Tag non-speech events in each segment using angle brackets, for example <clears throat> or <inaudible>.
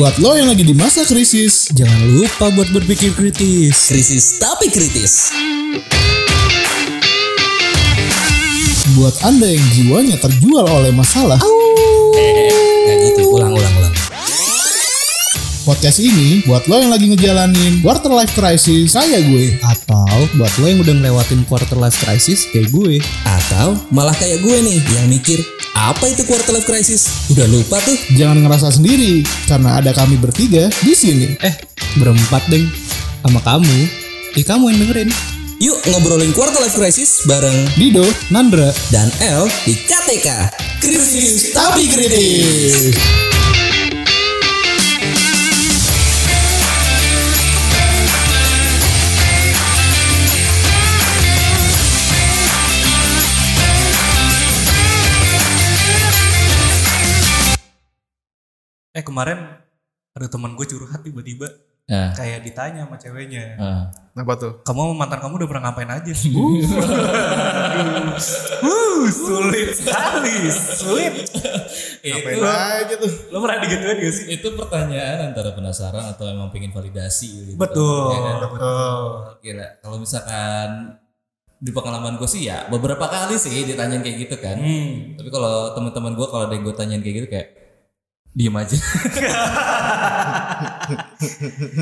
Buat lo yang lagi di masa krisis, Jangan lupa buat berpikir kritis. Krisis tapi kritis. buat Anda yang jiwanya terjual oleh masalah, Kayak gitu, ulang ulang ulang. podcast ini buat lo yang lagi ngejalanin quarter life crisis, saya gue. Atau buat lo yang udah ngelewatin quarter life crisis kayak gue. Atau malah kayak gue nih yang mikir apa itu quarter life crisis? Udah lupa tuh. Jangan ngerasa sendiri, karena ada kami bertiga di sini. Eh, berempat deng. Sama kamu. Eh, kamu yang dengerin. Yuk ngobrolin quarter life crisis bareng Dido, Nandra. dan L di KTK. Krisis tapi kritis. Kemarin ada teman gue curhat tiba-tiba Nah, kayak ditanya sama ceweknya, Apa tuh? kamu mantan kamu udah pernah ngapain aja? <laughs> uh, sulit sekali, sulit. Ngapain aja tuh? Lo pernah digituin gak sih? itu pertanyaan antara penasaran atau emang pengen validasi gitu Betul. Ya kan? betul. kira kalau misalkan di pengalaman gue sih ya beberapa kali sih ditanyain kayak gitu kan Hmm. tapi kalau teman-teman gue kalau ada yang gue tanyain kayak gitu kayak diem aja <laughs>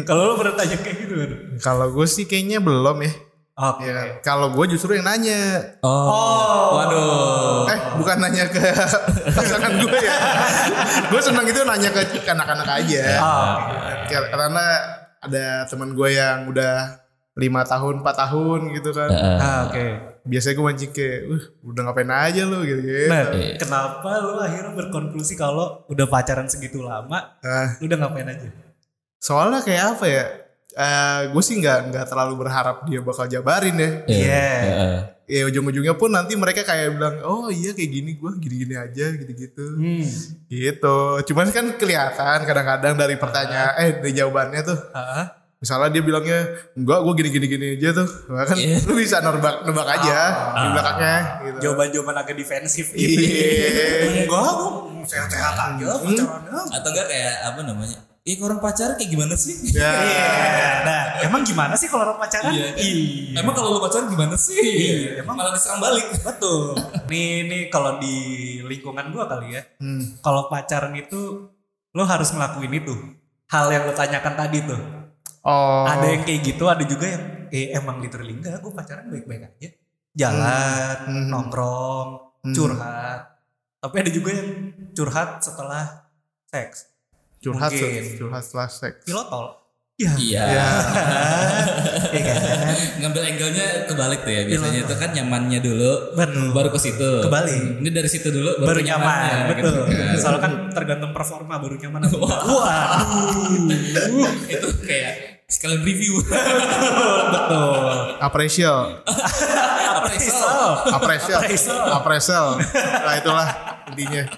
Kalau lo pernah tanya kayak gitu kan? Kalau gue sih kayaknya belum ya. Oke. Ya, kalau gue justru yang nanya. oh, waduh Eh, bukan nanya ke <laughs> pasangan gue ya. gue senang itu nanya ke anak-anak aja. Kar- Karena ada teman gue yang udah lima tahun, 4 tahun gitu kan. ah, oke. Biasanya gue mancing kayak, uh, udah ngapain aja lu gitu. -gitu. Nah, kenapa lo akhirnya berkonklusi kalau udah pacaran segitu lama, lo udah ngapain aja? soalnya kayak apa ya? Eh, gue sih nggak nggak terlalu berharap dia bakal jabarin ya. Iya. Heeh. Ya ujung-ujungnya pun nanti mereka kayak bilang, oh iya kayak gini gue gini-gini aja gitu-gitu. Hmm. Gitu. Cuman kan kelihatan kadang-kadang dari pertanyaan eh dari jawabannya tuh. Ah, Misalnya dia bilangnya enggak gue gini-gini gini aja tuh. Nah, kan Iya. lu bisa nebak nebak aja di belakangnya gitu. jawaban-jawaban agak defensif gitu. Iya. Enggak, gue sehat-sehat aja pacarannya. atau enggak kayak apa namanya Ih orang pacaran kayak gimana sih? Ya. <laughs> Iya. Nah, emang gimana sih kalau orang pacaran? Iya. Iya. Emang kalau lu pacaran gimana sih? Iya, emang- malah diserang balik. betul. nih nih kalau di lingkungan gua kali ya. Hmm. Kalau pacaran itu lo harus ngelakuin itu. Hal yang lo tanyakan tadi tuh. Oh. Ada yang kayak gitu, ada juga yang eh emang literally enggak, gue pacaran baik-baik aja. Jalan, Hmm. nongkrong, Hmm. curhat. Tapi ada juga yang curhat setelah seks. curhat Mungkin. se- curhat setelah seks. Pilotol. Ya. Iya. Ya. <laughs> Iya kan? Ngambil angle-nya kebalik tuh ya. Biasanya itu kan nyamannya dulu Betul. baru ke situ. Kebalik. Ini dari situ dulu baru ke nyaman, nyamannya, betul. gitu kan. Soalnya kan tergantung performa baru nyaman. <laughs> Wah, <laughs> itu kayak sekalian review. <laughs> betul. Appraisal. Appraisal. Appraisal. Appraisal. Appraisal. <laughs> Nah itulah intinya.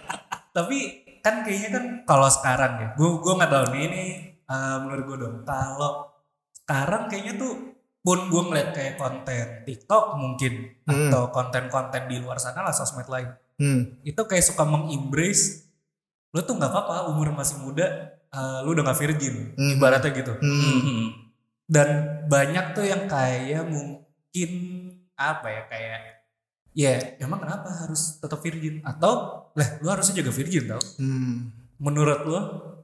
Tapi kan kayaknya kan kalau sekarang ya, gue gue nggak tahu nih ini eh, menurut gue dong. Kalau sekarang kayaknya tuh pun gue ngeliat kayak konten TikTok mungkin Hmm. atau konten-konten di luar sana lah sosmed lain Hmm. itu kayak suka mengembrace lu tuh nggak apa-apa umur masih muda eh, lu udah gak virgin Hmm. ibaratnya gitu Hmm. dan banyak tuh yang kayak mungkin apa ya kayak ya emang kenapa harus tetap virgin atau lah lu harusnya jaga virgin tau Hmm. menurut lu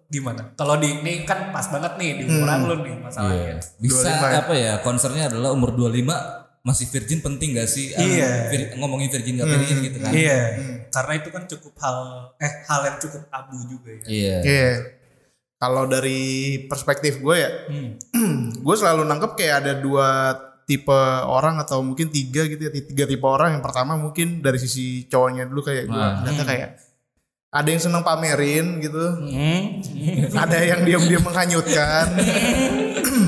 gimana kalau di ini kan pas banget nih di umuran Hmm. lu nih masalahnya Iya. Bisa 25 ya? apa ya? Concernnya adalah umur 25 masih virgin penting gak sih? Ah, Iya. vir- ngomongin virgin gak virgin gitu kan? iya Hmm. karena itu kan cukup hal eh hal yang cukup tabu juga ya Iya. Iya. Kalau dari perspektif gue ya, Hmm. <clears throat> gue selalu nangkep kayak ada dua tipe orang atau mungkin tiga gitu ya tiga tipe orang yang pertama mungkin dari sisi cowoknya dulu kayak gue Nah. ternyata kayak ada yang seneng pamerin gitu Hmm. <laughs> ada yang diam-diam menghanyutkan <clears throat>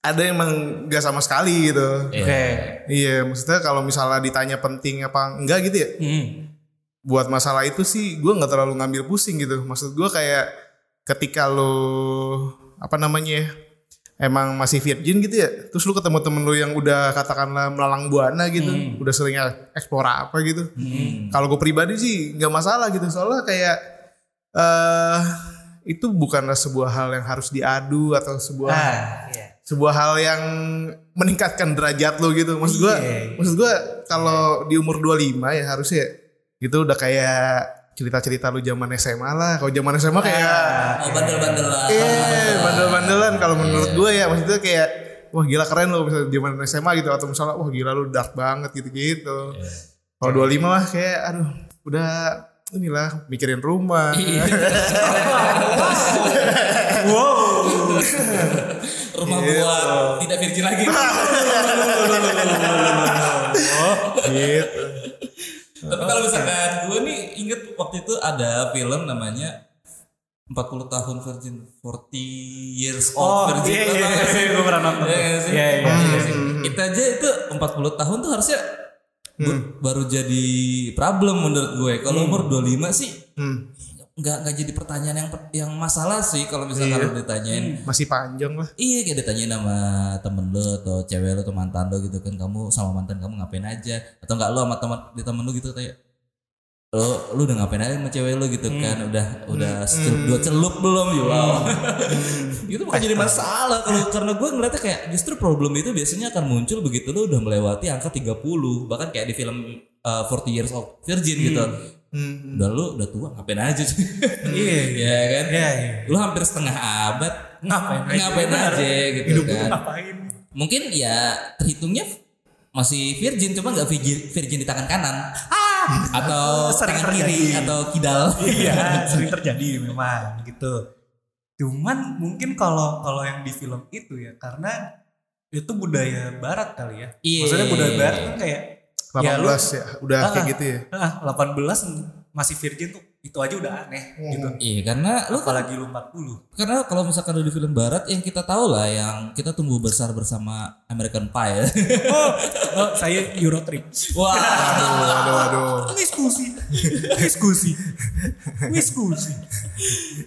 ada yang emang gak sama sekali gitu Iya. oke iya maksudnya kalau misalnya ditanya penting apa enggak gitu ya Hmm. buat masalah itu sih gue nggak terlalu ngambil pusing gitu maksud gue kayak ketika lo apa namanya ya, emang masih virgin gitu ya terus lu ketemu temen lu yang udah katakanlah melalang buana gitu udah sering eksplor apa gitu kalau gue pribadi sih nggak masalah gitu soalnya kayak eh itu bukanlah sebuah hal yang harus diadu atau sebuah Ah, iya. sebuah hal yang meningkatkan derajat lo gitu. Maksud gua Iya. maksud gua kalau di umur 25 ya harusnya gitu udah kayak cerita-cerita lu zaman SMA lah. Kalau zaman SMA kayak Oh bandel-bandel lah. eh bandel-bandelan kalau menurut gue ya maksudnya kayak wah gila keren lo misalnya zaman SMA gitu atau misalnya wah gila lu dark banget gitu-gitu. Kalau 25 mah kayak aduh udah inilah mikirin rumah. <laughs> Rumah Iya. buat tidak virgin lagi. <laughs> gitu. Tapi kalau misalkan gue nih inget waktu itu ada film namanya 40 tahun virgin 40 years old Oh, virgin iya, Tau iya, sih? iya, gue pernah nonton. Iya nggak sih? Iya, iya, Iya sih. Itu aja itu 40 tahun tuh harusnya bu- baru jadi problem menurut gue. Kalau umur 25 sih Hmm, nggak nggak jadi pertanyaan yang yang masalah sih kalau misalnya kalau ditanyain. Masih panjang lah. Iya kayak ditanyain sama temen lu atau cewek lu atau mantan lu gitu kan kamu sama mantan kamu ngapain aja? Atau enggak lu sama teman di temen lu gitu kayak lu lu udah ngapain aja sama cewek lu? Gitu kan udah udah secelup dua celup belum? Ya wow. <laughs> Itu bukan jadi masalah kalau karena gue ngeliatnya kayak justru problem itu biasanya akan muncul begitu lu udah melewati angka 30 bahkan kayak di film uh, 40 Years of Virgin gitu Hmm. udah lu udah tua ngapain aja <laughs> Iya, ya kan Iya, iya. lu hampir setengah abad Ngapain aja? ngapain Benar. aja gitu Hidup kan ngapain? mungkin ya terhitungnya masih virgin cuma nggak virgin, virgin di tangan kanan atau <laughs> sering tangan kiri terjadi. atau kidal iya <laughs> sering terjadi memang gitu cuman mungkin kalau kalau yang di film itu ya karena itu budaya barat kali ya Iya. maksudnya budaya barat kan kayak 18 ya lu ya, udah Ah, kayak gitu ya. ah, 18 masih virgin tuh itu aja udah aneh gitu. Iya karena lu kan apalagi lu 40 karena kalau misalkan lu di film barat yang kita tahu lah yang kita tumbuh besar bersama American Pie. <laughs> Oh, oh saya Eurotrip. Wah. Aduh, aduh, aduh. diskusi. Diskusi. Diskusi.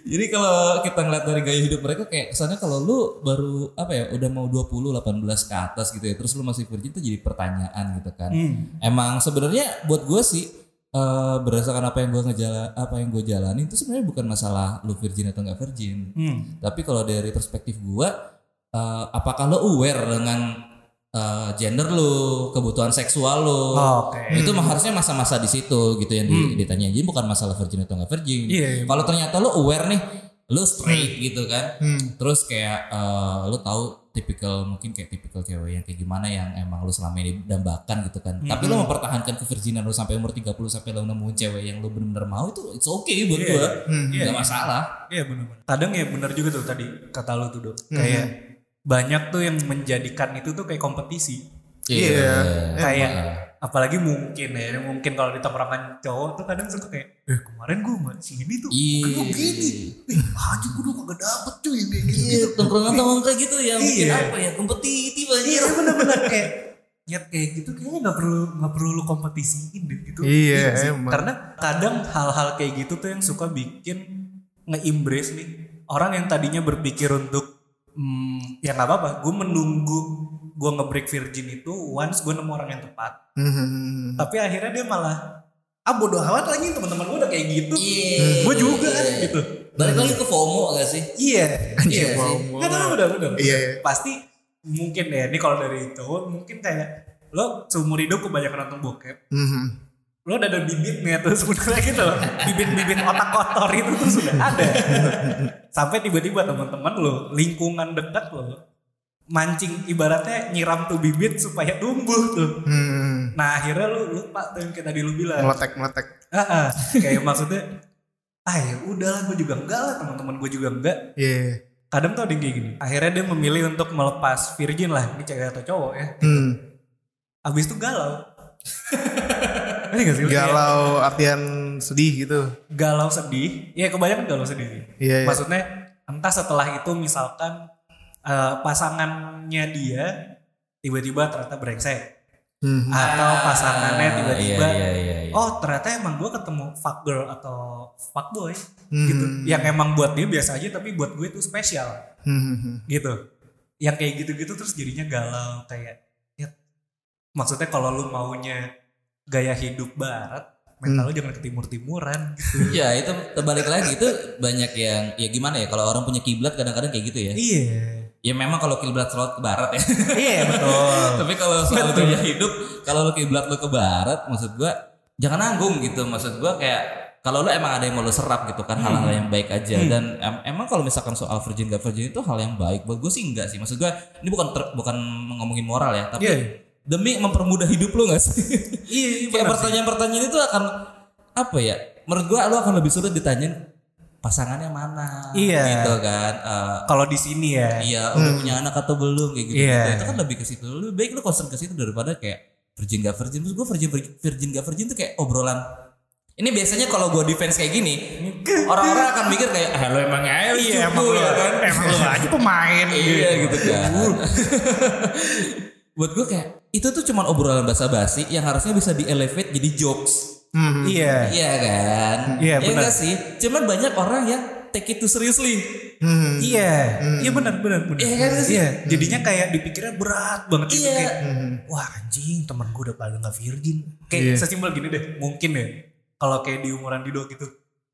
Jadi kalau kita ngeliat dari gaya hidup mereka kayak kesannya kalau lu baru apa ya udah mau 20 18 ke atas gitu ya terus lu masih virgin tuh jadi pertanyaan gitu kan. Hmm. emang sebenarnya buat gue sih eh, berdasarkan apa yang gue ngejala apa yang gue jalani itu sebenarnya bukan masalah lu virgin atau nggak virgin. Hmm. tapi kalau dari perspektif gue eh, apakah lo aware dengan eh, gender lu kebutuhan seksual lu? Oke. Itu mah harusnya masa-masa di situ gitu yang di- ditanya jadi bukan masalah virgin atau nggak virgin. Iya, iya. kalau ternyata lo aware nih lo straight gitu kan. Hmm. terus kayak eh, lo tahu tipikal mungkin kayak tipikal cewek yang kayak gimana yang emang lo selama ini dambakan gitu kan tapi lo mempertahankan kevirginan lo sampai umur 30 sampai lo nemuin cewek yang lo benar-benar mau itu it's okay buat Iya. gua Hmm. nggak masalah Iya benar-benar. Kadang ya benar juga tuh tadi kata lu tuh dok. Kayak banyak tuh yang menjadikan itu tuh kayak kompetisi. Iya. Kayak apalagi mungkin ya mungkin kalau di tongkrongan cowok tuh kadang suka kayak eh kemarin gue sama si ini tuh Iya. gini. Eh aja gue udah kagak dapet cuy kayak gitu. Iya, tongkrongan tongkrongan kayak gitu ya mungkin Iya. apa ya kompetitif aja Iya benar-benar kayak ya kayak gitu kayaknya nggak perlu nggak perlu lu kompetisiin deh gitu. Iya, sih? emang. Karena kadang hal-hal kayak gitu tuh yang suka bikin nge-embrace nih orang yang tadinya berpikir untuk hmm, ya nggak apa-apa, gue menunggu gue nge-break virgin itu once gue nemu orang yang tepat. Hmm. Tapi akhirnya dia malah ah bodo amat lagi teman-teman gue udah kayak gitu. Iya. Gue juga gitu. balik lagi ke FOMO gak sih Iya, iya sih. FOMO. Nggak tahu udah udah. Iya, iya. Pasti mungkin deh. Ini kalau dari cowok mungkin kayak lo seumur hidup kebanyakan nonton bokep. Hmm. Lo udah ada bibitnya tuh sebenarnya gitu loh. Bibit-bibit otak kotor itu tuh sudah ada. <laughs> Sampai tiba-tiba teman-teman lo, lingkungan dekat lo mancing ibaratnya nyiram tuh bibit supaya tumbuh tuh. Hmm. Nah akhirnya lu lupa tuh yang kayak tadi lu bilang. Meletek meletek. Ah, ah. kayak maksudnya ah ya udahlah gue juga enggak lah teman-teman gue juga enggak Iya. kadang tuh ada yang kayak gini akhirnya dia memilih untuk melepas virgin lah ini cewek atau cowok ya Hmm. abis itu galau <laughs> Ngerti gak sih? Galau artian sedih gitu. Iya, galau sedih ya kebanyakan galau sedih. Iya, iya. maksudnya entah setelah itu misalkan eh, pasangannya dia tiba-tiba ternyata brengsek Hmm. atau pasangannya tiba-tiba iya, iya, iya. oh ternyata emang gue ketemu fuck girl atau fuck boy Hmm. gitu yang emang buat dia biasa aja tapi buat gue itu spesial Hmm. gitu yang kayak gitu-gitu terus jadinya galau kayak ya maksudnya kalau lu maunya gaya hidup barat mental lu jangan ke timur-timuran gitu. <laughs> Ya itu terbalik lagi itu banyak yang ya gimana ya kalau orang punya kiblat kadang-kadang kayak gitu ya. Iya. Ya memang kalau kiblat sholat ke barat ya. <laughs> Iya betul. <laughs> Tapi kalau soal gaya hidup, kalau lu kiblat lu ke barat, maksud gua jangan nanggung gitu. Maksud gua kayak kalau lu emang ada yang mau lu serap gitu kan hal-hal yang baik aja dan em- emang kalau misalkan soal virgin gak virgin itu hal yang baik buat gue sih enggak sih maksud gua ini bukan ter- bukan ngomongin moral ya tapi Iya. demi mempermudah hidup lu gak sih Iya, iya, <laughs> kayak pertanyaan-pertanyaan itu akan apa ya menurut gua lu akan lebih sulit ditanyain pasangannya mana Iya. gitu kan Eh, Kalau di sini ya. Iya, udah punya anak atau belum kayak gitu. Iya. Itu kan lebih ke situ. Lebih baik lu concern ke situ daripada kayak virgin gak virgin. Terus gue virgin, virgin gak virgin tuh kayak obrolan. Ini biasanya kalau gue defense kayak gini, orang-orang akan mikir kayak, ah lo emang aja lu Iya, emang cupu," lu, ya kan. emang lu aja pemain. <laughs> Iya gitu kan. Buat gue kayak itu tuh cuman obrolan basa-basi yang harusnya bisa di elevate jadi jokes. Iya. Iya kan? Iya, Ya benar. enggak sih? Cuman banyak orang yang take it too seriously. Iya, iya benar benar benar. Iya kan sih? Iya, jadinya kayak dipikirnya berat banget gitu Iya. kayak, wah anjing temen gue udah pada nggak virgin. Kayak sesimpel gini deh, mungkin ya kalau kayak di umuran Dido gitu,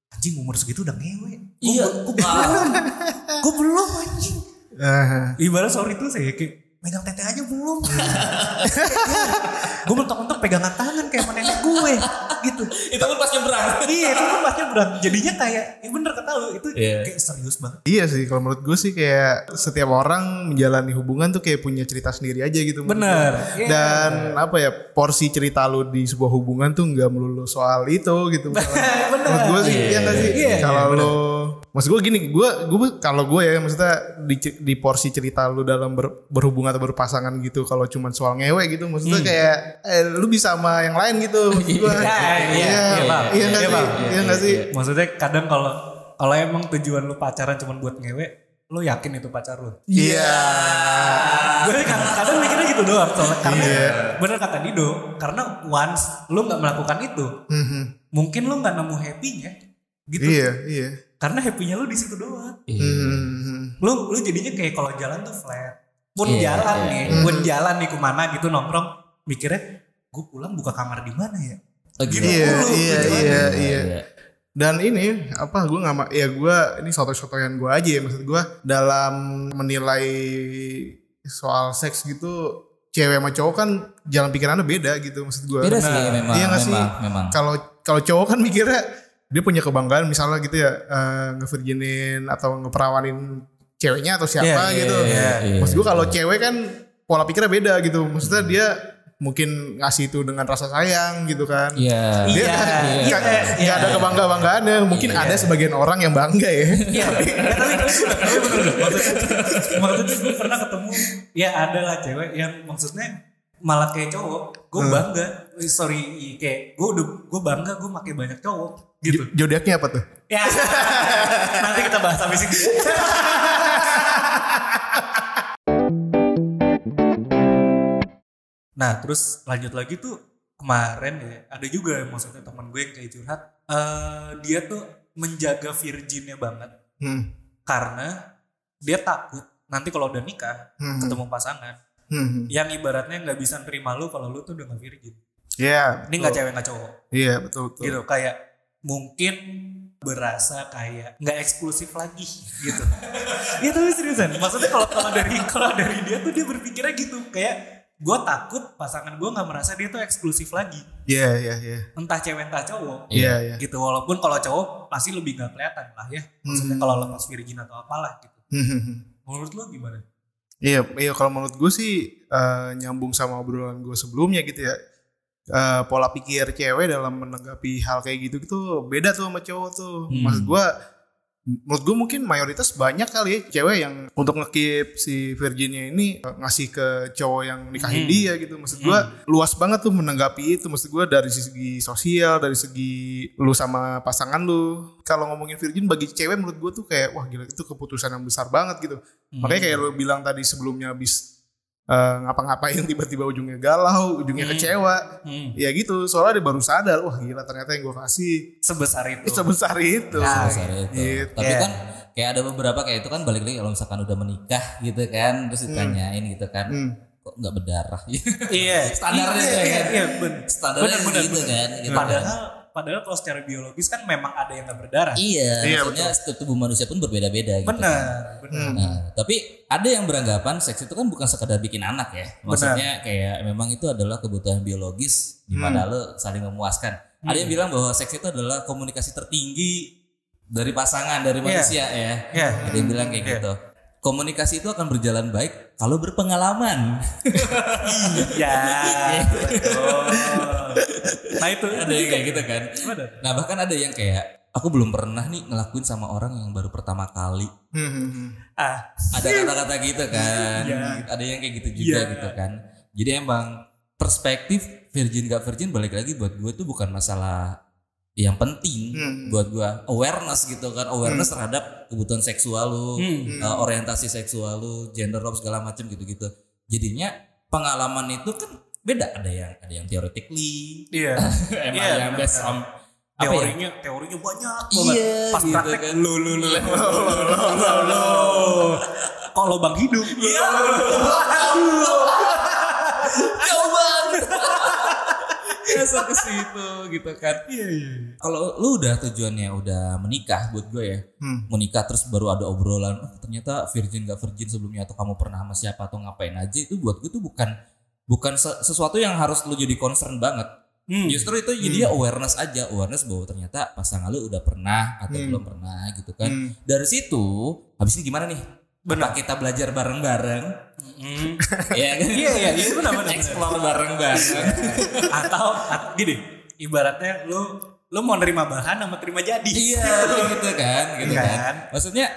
anjing umur segitu udah ngewe. Gua Iya. Gue belum, gue <laughs> belum anjing. Ah, Ibarat sorry tuh saya kayak megang tete aja belum. gue mentok-mentok pegangan tangan kayak sama nenek gue gitu. Itu pun pas nyebrang. iya itu kan pasnya berat. Jadinya kayak, ya bener kata lu itu Iya. kayak serius banget. Iya sih, kalau menurut gue sih kayak setiap orang menjalani hubungan tuh kayak punya cerita sendiri aja gitu. Bener. gue. Dan apa ya, porsi cerita lu di sebuah hubungan tuh nggak melulu soal itu gitu. <laughs> menurut gue sih, iya nggak sih? Iya, kalau lu, maksud gue gini, gue gue kalau gue ya maksudnya di, di porsi cerita lu dalam ber- berhubungan atau berpasangan gitu, kalau cuman soal ngewe gitu, maksudnya kayak eh, lu bisa sama yang lain gitu. Maksud gue. Iya, iya, Iya, iya, iya Iya, sih? Bang. Iya nggak sih? Maksudnya kadang kalau kalau emang tujuan lu pacaran cuma buat ngewe, lu yakin itu pacar lu? Iya. Gue kadang, kadang mikirnya gitu doang soalnya karena Iya. bener kata Dido, karena once lu nggak melakukan itu, Mhm. mungkin lu nggak nemu happy-nya gitu. Iya, iya. Karena happy-nya lu di situ doang. Mhm. Lu lu jadinya kayak kalau jalan tuh flat. Pun Iya, jalan iya. nih, pun jalan nih ke mana gitu nongkrong, mikirnya gue pulang buka kamar di mana ya? Oh, gitu. Iya, iya, tujuannya. iya, iya. Dan ini apa gue nggak ya gue ini soto-sotoyan gue aja ya maksud gue dalam menilai soal seks gitu cewek sama cowok kan jalan pikirannya beda gitu maksud gue. Beda sih memang, Iya sih? memang, memang. Kalau kalau cowok kan mikirnya dia punya kebanggaan misalnya gitu ya eh, ngevirginin atau ngeperawanin ceweknya atau siapa Iya, gitu. iya, iya. Maksud gue kalau cewek kan pola pikirnya beda gitu. Maksudnya dia mungkin ngasih itu dengan rasa sayang gitu kan. Iya. Dia Iya, kan iya, nggak nggak iya. ada kebangga banggaannya. Mungkin ada sebagian orang yang bangga ya. Iya, tapi <laughs> tapi tapi bener deh. Maksudnya, maksudnya gue pernah ketemu, ya ada lah cewek yang maksudnya malah kayak cowok, gue bangga, Eh, sorry kayak gue udah gue bangga gue pakai banyak cowok gitu. J- Zodiaknya apa tuh? Ya, <laughs> nanti kita bahas habis ini. <laughs> Nah terus lanjut lagi tuh kemarin ya ada juga maksudnya teman gue yang kayak curhat eh dia tuh menjaga virginnya banget Hmm. karena dia takut nanti kalau udah nikah Hmm. ketemu pasangan Hmm. yang ibaratnya nggak bisa nerima lu kalau lu tuh udah nggak virgin Iya. ini nggak cewek nggak cowok Iya betul betul. gitu kayak mungkin berasa kayak nggak eksklusif lagi gitu <laughs> ya tapi seriusan maksudnya kalau kalau dari kalau dari dia tuh dia berpikirnya gitu kayak gue takut pasangan gue nggak merasa dia tuh eksklusif lagi Iya iya iya. entah cewek entah cowok Iya iya. gitu walaupun kalau cowok pasti lebih nggak kelihatan lah ya maksudnya kalau lepas virgin atau apalah gitu Hmm. menurut lo gimana Iya, iya kalau menurut gue sih eh, nyambung sama obrolan gue sebelumnya gitu ya. Eh, pola pikir cewek dalam menanggapi hal kayak gitu gitu beda tuh sama cowok tuh. Maksud gue, menurut gue mungkin mayoritas banyak kali ya cewek yang untuk ngekip si virginnya ini eh, ngasih ke cowok yang nikahin dia gitu. Maksud gue luas banget tuh menanggapi itu. Maksud gue dari segi sosial, dari segi lu sama pasangan lu. Kalau ngomongin virgin bagi cewek menurut gue tuh kayak wah gila itu keputusan yang besar banget gitu. Makanya kayak lo bilang tadi sebelumnya habis eh, ngapa-ngapain tiba-tiba ujungnya galau, ujungnya kecewa. Hmm. Ya gitu, soalnya dia baru sadar, wah gila ternyata yang gue kasih sebesar itu <laughs> sebesar itu. Sebesar itu. Gitu. Tapi Iya. kan kayak ada beberapa kayak itu kan balik lagi kalau misalkan udah menikah gitu kan terus ditanyain gitu kan Hmm. kok nggak berdarah <laughs> iya Standarnya iya, tuh ya iya, kan? iya, bener. standarnya Bener, bener, gitu bener. kan gitu padahal padahal kalau secara biologis kan memang ada yang nggak berdarah. Iya, Iya, maksudnya setiap tubuh manusia pun berbeda-beda gitu. Benar, benar. Nah, tapi ada yang beranggapan seks itu kan bukan sekadar bikin anak ya. Maksudnya kayak memang itu adalah kebutuhan biologis di mana lo saling memuaskan. Ada yang bilang bahwa seks itu adalah komunikasi tertinggi dari pasangan dari manusia ya. Iya. Ada yang bilang kayak gitu. Komunikasi itu akan berjalan baik kalau berpengalaman. <laughs> Ya, betul. Nah itu ada yang kayak gitu kan. Nah bahkan ada yang kayak aku belum pernah nih ngelakuin sama orang yang baru pertama kali. Hmm, hmm, hmm. Ah, ada kata-kata gitu kan Iya. ada yang kayak gitu juga Iya. gitu kan jadi emang perspektif virgin gak virgin balik lagi buat gue tuh bukan masalah yang penting Hmm. buat gue awareness gitu kan awareness terhadap kebutuhan seksual lu Hmm. uh, orientasi seksual lu gender role segala macam gitu-gitu jadinya pengalaman itu kan beda ada yang ada yang theoretically iya. emang Iya, yang based on apa ya? teorinya teorinya banyak banget. Iya, Pas gitu praktek kan. lu lu lu. Kalau bang hidup. Iya. jauh banget Biasa ke situ gitu kan. Iya iya. Kalau lu udah tujuannya udah menikah buat gue ya, Hmm. menikah terus baru ada obrolan, oh, ternyata virgin gak virgin sebelumnya atau kamu pernah sama siapa atau ngapain aja itu buat gue tuh bukan bukan se- sesuatu yang harus lu jadi concern banget. Hmm. Justru itu jadi awareness aja, awareness bahwa ternyata pasangan lu udah pernah atau belum pernah gitu kan. Hmm. Dari situ, habis ini gimana nih? Benar. Kita belajar bareng-bareng? Hmm. ya kan? Iya iya iya benar benar. Explore bareng-bareng. Atau at- gini, ibaratnya lu lu mau nerima bahan sama terima jadi. iya gitu kan gitu Kan. kan maksudnya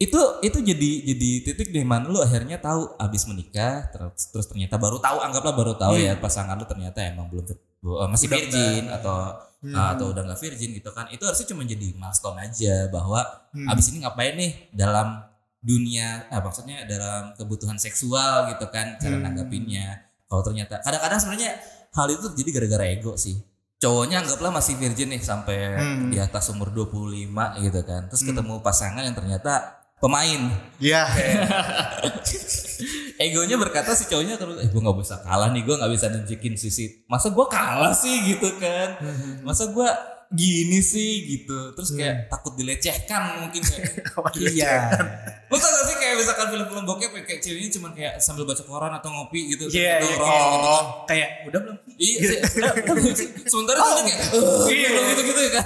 itu itu jadi jadi titik di mana lu akhirnya tahu abis menikah terus terus ternyata baru tahu anggaplah baru tahu ya pasangan lu ternyata emang belum uh, masih Udah virgin atau uh, atau udah nggak virgin gitu kan itu harusnya cuma jadi milestone aja bahwa abis ini ngapain nih dalam dunia ah, maksudnya dalam kebutuhan seksual gitu kan cara nanggapinnya. Kalau ternyata kadang-kadang sebenarnya hal itu terjadi gara-gara ego sih. Cowoknya anggaplah masih virgin nih sampai Hmm. di atas umur 25 gitu kan. Terus ketemu pasangan yang ternyata pemain. Iya. <laughs> egonya berkata si cowoknya terus eh gue nggak bisa kalah nih gue nggak bisa nunjukin sisi masa gue kalah sih? gitu kan. Masa gue gini sih gitu terus kayak takut dilecehkan mungkin kayak <laughs> Iya. Lu tau gak sih kayak misalkan film-film bokep kayak ceweknya cuma kayak sambil baca koran atau ngopi gitu. Iya, iya, nongkrong kayak, gitu kan. kayak udah belum? Iya sih. Sementara tuh kayak "Eh," Iya. gitu-gitu kan.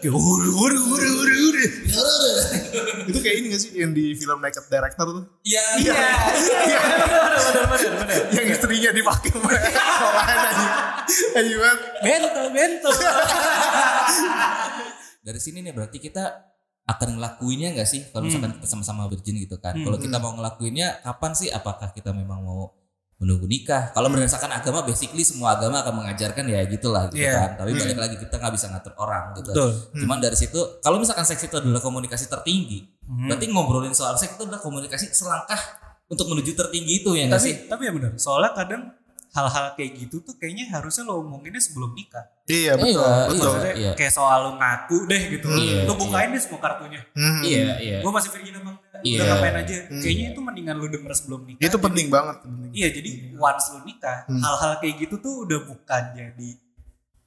Kayak udah udah udah udah. Itu kayak ini gak sih yang di film Naked Director tuh? Iya. Iya. Iya. Benar benar benar benar. Yang istrinya dipakai sekolahan aja. Banget. Bento bento. <laughs> <laughs> Dari sini nih berarti kita akan ngelakuinnya nggak sih kalau misalkan kita sama-sama virgin gitu kan. Kalau kita mau ngelakuinnya kapan sih? Apakah kita memang mau menunggu nikah? Kalau berdasarkan agama basically semua agama akan mengajarkan ya gitulah gitu Iya. kan. Tapi balik lagi kita nggak bisa ngatur orang gitu. Betul. Cuman dari situ kalau misalkan seks itu adalah komunikasi tertinggi, Hmm. berarti ngobrolin soal seks itu adalah komunikasi selangkah untuk menuju tertinggi itu ya nggak sih? Tapi ya benar. Soalnya kadang hal-hal kayak gitu tuh kayaknya harusnya lo omonginnya sebelum nikah. Iya betul. Iya, betul. Maksudnya iya. kayak soal lo ngaku deh gitu. Iya, lo bukain deh semua kartunya. Hmm. Iya, iya. Gue masih virgin apa enggak? Iya. Udah ngapain aja. Kayaknya itu mendingan lo denger sebelum nikah. Itu penting banget. penting. Iya jadi once lu nikah, hal-hal kayak gitu tuh udah bukan jadi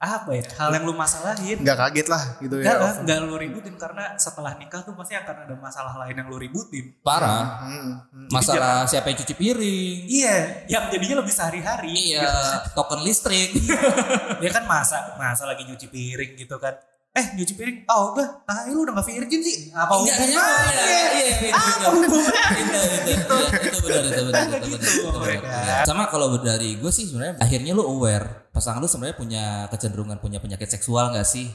apa ya hal yang lu masalahin. Nggak kaget lah gitu Enggak ya. lah, enggak lu ributin karena setelah nikah tuh pasti akan ada masalah lain yang lu ributin. Parah. Hmm. hmm. Masalah siapa yang cuci piring. Iya, yang jadinya lebih sehari-hari. Iya, gitu. token listrik. Dia kan masa masa lagi nyuci piring gitu kan. Eh nyuci piring, oh enggak, nah lu udah gak virgin sih. Apa Enggak, hubungannya? iya, iya, iya, itu Apa hubungannya? Itu, itu, itu, itu benar, itu benar, itu benar, Gitu, kan. Sama kalau dari gue sih sebenarnya akhirnya lu aware pasangan lu sebenarnya punya kecenderungan punya penyakit seksual nggak sih?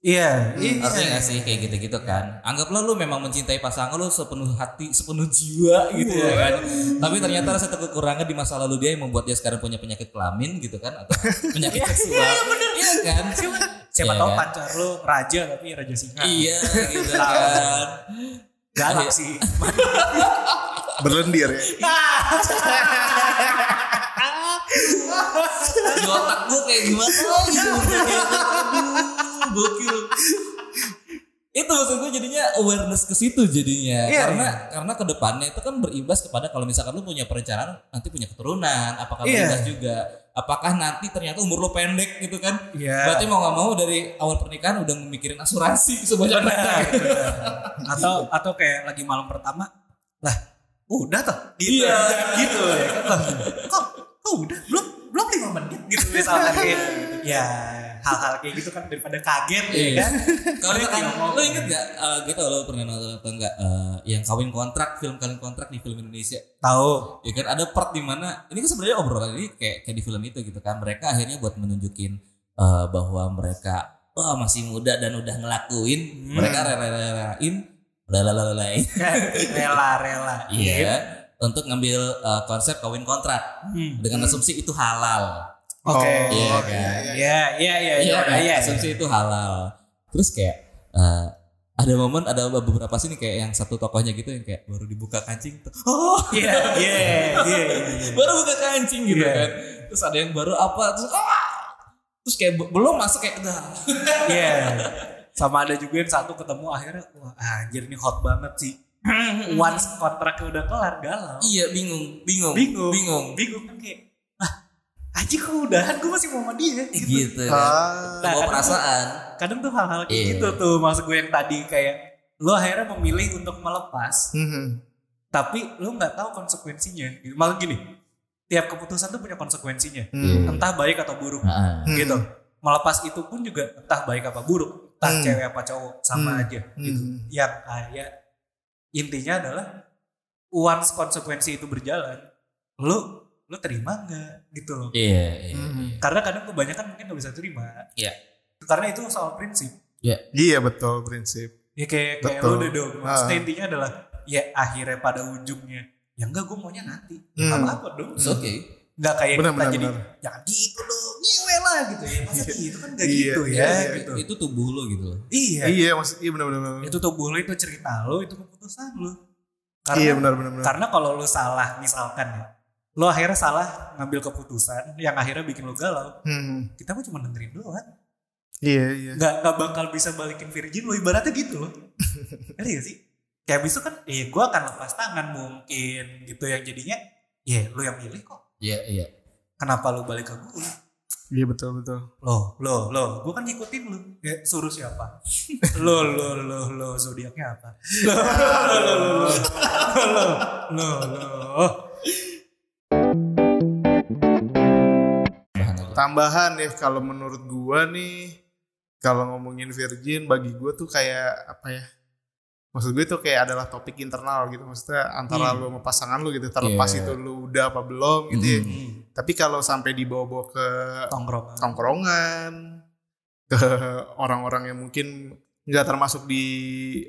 Iya, iya. Artinya nggak sih kayak gitu-gitu kan? Anggaplah lu memang mencintai pasangan lu sepenuh hati, sepenuh jiwa gitu ya kan. Tapi ternyata rasa kekurangan di masa lalu dia yang membuat dia sekarang punya penyakit kelamin gitu kan atau <laughs> penyakit seksual. Iya kan? Siapa Iya tahu kan? pacar lu raja tapi raja singa. Iya gitu kan. Galak Iya. sih. <laughs> Berlendir ya. <laughs> di otak gue kayak gimana gitu gokil. Itu maksud gue jadinya awareness ke situ jadinya. Iya, karena karena ke depannya itu kan berimbas kepada kalau misalkan lu punya perencanaan nanti punya keturunan. Apakah Iya. berimbas juga? Apakah nanti ternyata umur lu pendek gitu kan? Iya. berarti mau nggak mau dari awal pernikahan udah mikirin asuransi sebanyak Benar, benar. atau atau kayak lagi malam pertama lah udah tuh gitu. Iya. gitu. Ya kok kok udah belum belum lima menit gitu misalkan kayak ya hal-hal kayak gitu kan daripada kaget ya Iya. kan? Kalau ngomong. lo inget gak uh, gitu lo pernah nonton atau enggak eh, yang kawin kontrak film kawin kontrak di film Indonesia? Tahu ya kan? Ada part di mana ini kan sebenarnya obrolan ini kayak kayak di film itu gitu kan. Mereka akhirnya buat menunjukin eh, bahwa mereka wah masih muda dan udah ngelakuin. Hmm. mereka rela-relain rela-relain <laughs> rela-rela. Iya untuk ngambil eh, konsep kawin kontrak Hmm. dengan asumsi itu halal oke Iya Oh, kan? iya, iya. ya ya ya iya ya kan? ya asumsi itu halal terus kayak eh, ada momen ada beberapa sini kayak yang satu tokohnya gitu yang kayak baru dibuka kancing tuh <laughs> oh iya iya iya iya baru buka kancing gitu Iya. kan terus ada yang baru apa terus ah terus kayak be- belum masuk kayak udah Iya. Sama ada juga yang satu ketemu akhirnya wah anjir ini hot banget sih. <laughs> Once kontraknya udah kelar galau. iya bingung bingung Bingung. bingung Bingung kan kayak ah anjir kok udahan gue masih mau sama dia gitu. gitu kan Ah, Nah, kadang perasaan Kadang tuh hal-hal kayak Iya. gitu tuh maksud gue yang tadi kayak lo akhirnya memilih untuk melepas mhm. tapi lo nggak tahu konsekuensinya. Gitu. Malah gini, tiap keputusan tuh punya konsekuensinya. Hmm. Entah baik atau buruk. Hmm. gitu. Melepas itu pun juga entah baik apa buruk, entah Hmm. cewek apa cowok sama Hmm. aja gitu. Hmm. Yang kayak intinya adalah once konsekuensi itu berjalan, lu lu terima nggak gitu loh. iya iya Mhm. Karena kadang kebanyakan mungkin nggak bisa terima. Iya. Karena itu soal prinsip. Iya betul prinsip. Ya kayak kayak Betul. lu udah dong. Maksudnya Ah. intinya adalah ya akhirnya pada ujungnya ya enggak gue maunya nanti. Hmm. Apa apa dong. It's okay Nggak kayak Benar, kita benar, jadi benar. jangan gitu dong. Nyewe lah gitu ya. Masa gitu kan gak Iya, gitu iya, ya iya. gitu. itu tubuh lo gitu loh Iya. Iya maksud iya benar benar. benar. Itu tubuh lu itu cerita lu itu keputusan lu. Karena Iya benar benar benar. karena kalau lu salah misalkan ya. Lu akhirnya salah ngambil keputusan yang akhirnya bikin lu galau. Hmm. Kita mah cuma dengerin doang. Iya iya. Nggak, nggak bakal bisa balikin virgin lu ibaratnya gitu loh. <laughs> Ngerti gak sih? Kayak abis itu kan, eh gue akan lepas tangan mungkin gitu yang jadinya, ya lu yang milih kok. Iya iya Kenapa lu balik ke gue? Iya betul betul. Loh, loh, loh, gue kan ngikutin lu. Ya, suruh siapa? <laughs> lo, lo, lo, lo, zodiaknya apa? Lo, <laughs> lo, lo, lo, lo, lo, lo, lo. Tambahan ya kalau menurut gua nih kalau ngomongin virgin bagi gua tuh kayak apa ya? Maksud gue itu kayak adalah topik internal gitu. Maksudnya antara Hmm. lu sama pasangan lu gitu. Terlepas Iya. itu lu udah apa belum gitu ya. Mhm. Tapi kalau sampai dibawa-bawa ke Tongkrong. tongkrongan ke orang-orang yang mungkin nggak termasuk di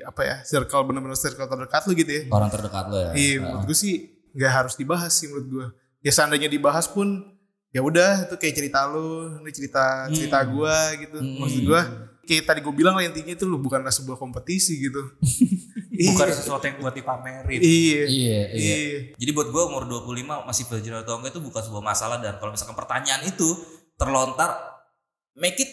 apa ya circle bener-bener circle terdekat lu gitu ya. orang terdekat lo ya Iya, menurut gue sih nggak harus dibahas sih menurut gue. Ya seandainya dibahas pun ya udah itu kayak cerita lu, ini cerita cerita gue gitu. Hmm. Maksud gue kayak tadi gue bilang lah intinya itu lu bukanlah sebuah kompetisi gitu. <laughs> Bukan Iya. sesuatu yang buat dipamerin. Iya. iya iya Iya. Jadi buat gue umur 25 masih virgin atau enggak itu bukan sebuah masalah dan kalau misalkan pertanyaan itu terlontar make it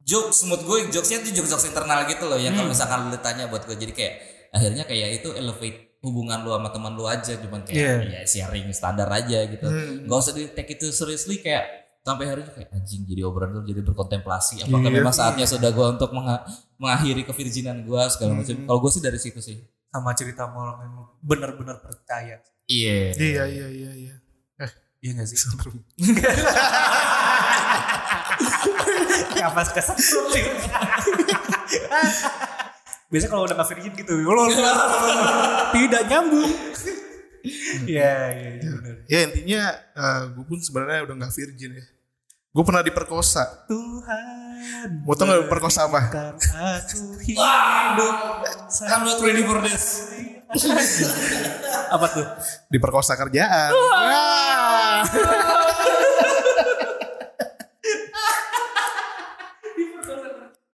jokes menurut gue jokesnya itu jokes jokes internal gitu loh yang kalau misalkan lu tanya buat gue jadi kayak akhirnya kayak itu elevate hubungan lu sama teman lu aja cuman kayak ya sharing standar aja gitu Hmm. nggak usah di take itu seriously kayak sampai hari ini kayak anjing jadi obrolan itu jadi berkontemplasi apakah Iya. memang saatnya sudah gue untuk mengha- mengakhiri kevirginan gue segala macam kalau gue sih dari situ sih Sama cerita sama orang yang benar-benar percaya. iya Iya iya iya iya. Iya gak sih? ya <laughs> pas kesetrum sih. <laughs> Biasanya kalau udah gak virgin gitu, lo lo- lo- lo- tidak nyambung. <laughs> Iya, iya, iya benar. Ya intinya gue pun sebenarnya udah nggak virgin ya. Gue pernah diperkosa. Tuhan. Mau tau nggak diperkosa apa? Aku hidup. I'm not ready for this Apa tuh? Diperkosa kerjaan. Wah.